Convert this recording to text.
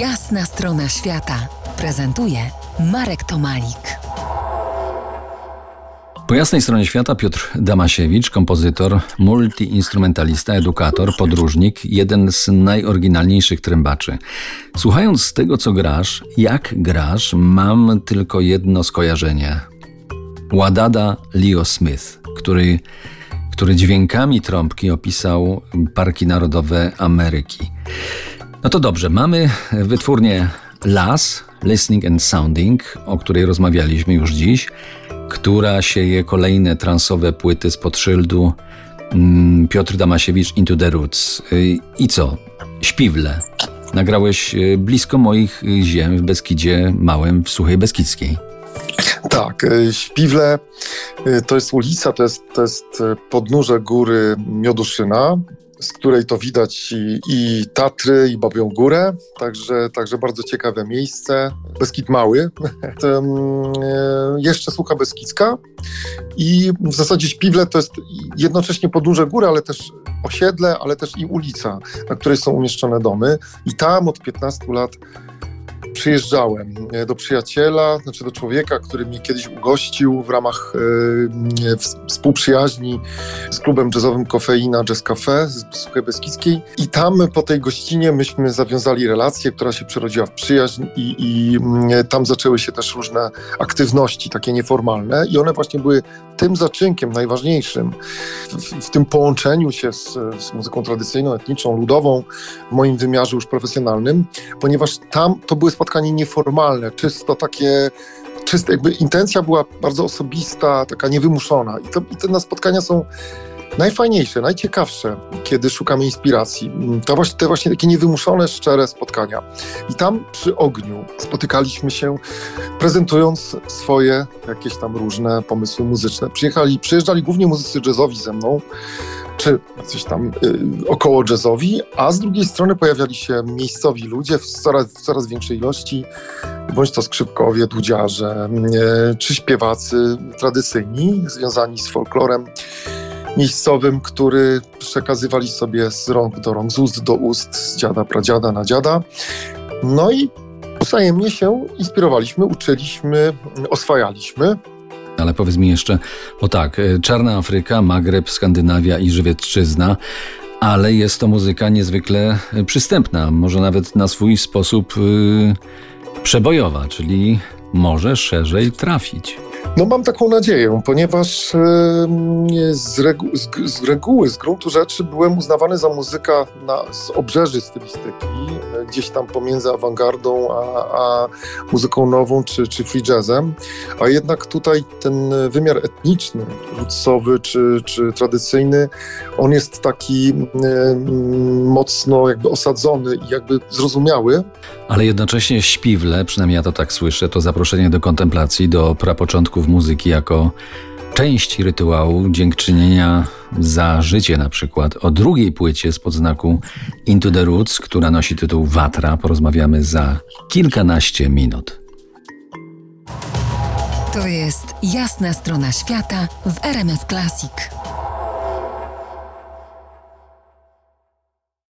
Jasna strona świata prezentuje Marek Tomalik. Po jasnej stronie świata Piotr Damasiewicz, kompozytor, multiinstrumentalista, edukator, podróżnik, jeden z najoryginalniejszych trębaczy. Słuchając tego, co grasz, jak grasz, mam tylko jedno skojarzenie. Ładada Leo Smith, który, który dźwiękami trąbki opisał Parki Narodowe Ameryki. No to dobrze, mamy wytwórnię LAS, Listening and Sounding, o której rozmawialiśmy już dziś, która sieje kolejne transowe płyty z szyldu mm, Piotr Damasiewicz Into the Roots. Y, I co? Śpiwle. Nagrałeś y, blisko moich ziem w Beskidzie Małym, w Suchej Beskidzkiej. Tak, y, Śpiwle to jest ulica, to jest, to jest podnóże góry Mioduszyna z której to widać i, i, Tatry, i Babią Górę, także, także bardzo ciekawe miejsce. Beskid Mały, um, jeszcze Słucha Beskidzka. I w zasadzie Śpiwle to jest jednocześnie podnóże góry, ale też osiedle, ale też i ulica, na której są umieszczone domy. I tam od 15 lat przyjeżdżałem e, do przyjaciela, znaczy do człowieka, który mnie kiedyś ugościł w ramach e, współprzyjaźni z klubem jazzowym Kofeina Jazz Cafe z Suchej Beskidzkiej. I tam po tej gościnie myśmy zawiązali relację, która się przerodziła w przyjaźń i, i tam zaczęły się też różne aktywności takie nieformalne. I one właśnie były tym zaczynkiem najważniejszym w, w tym połączeniu się z, z muzyką tradycyjną, etniczną, ludową w moim wymiarze już profesjonalnym, ponieważ tam to były spotkania spotkanie nieformalne, czysto takie czyste, jakby intencja była bardzo osobista, taka niewymuszona. I, to, i te spotkania są najfajniejsze, najciekawsze, kiedy szukamy inspiracji. To właśnie, te właśnie takie niewymuszone, szczere spotkania. I tam przy ogniu spotykaliśmy się, prezentując swoje jakieś tam różne pomysły muzyczne. Przyjechali, przyjeżdżali głównie muzycy jazzowi ze mną, czy coś tam y, około jazzowi, a z drugiej strony pojawiali się miejscowi ludzie w coraz, w coraz większej ilości, bądź to skrzypkowie, dudziarze, y, czy śpiewacy tradycyjni, związani z folklorem miejscowym, który przekazywali sobie z rąk do rąk, z ust do ust, z dziada, pradziada na dziada. No i wzajemnie się inspirowaliśmy, uczyliśmy, oswajaliśmy. Ale powiedz mi jeszcze, o tak, e, Czarna Afryka, Magreb, Skandynawia i Żywiecczyzna, ale jest to muzyka niezwykle e, przystępna, może nawet na swój sposób yy, przebojowa, czyli może szerzej trafić. No mam taką nadzieję, ponieważ z, regu z, z, reguły, z gruntu rzeczy byłem uznawany za muzyka na, z obrzeży stylistyki, e, gdzieś tam pomiędzy awangardą a, a muzyką nową czy, czy free jazzem, a jednak tutaj ten wymiar etniczny, ludsowy czy, czy tradycyjny, on jest taki mocno jakby osadzony i jakby zrozumiały. Ale jednocześnie śpiwle, przynajmniej ja to tak słyszę, to zaproszenie do kontemplacji, do prapoczątków muzyki jako część rytuału dziękczynienia za życie na przykład. O drugiej płycie z podznaku Into the Roots, która nosi tytuł Watra, porozmawiamy za kilkanaście minut. To jest jasna strona świata w RMS Classic.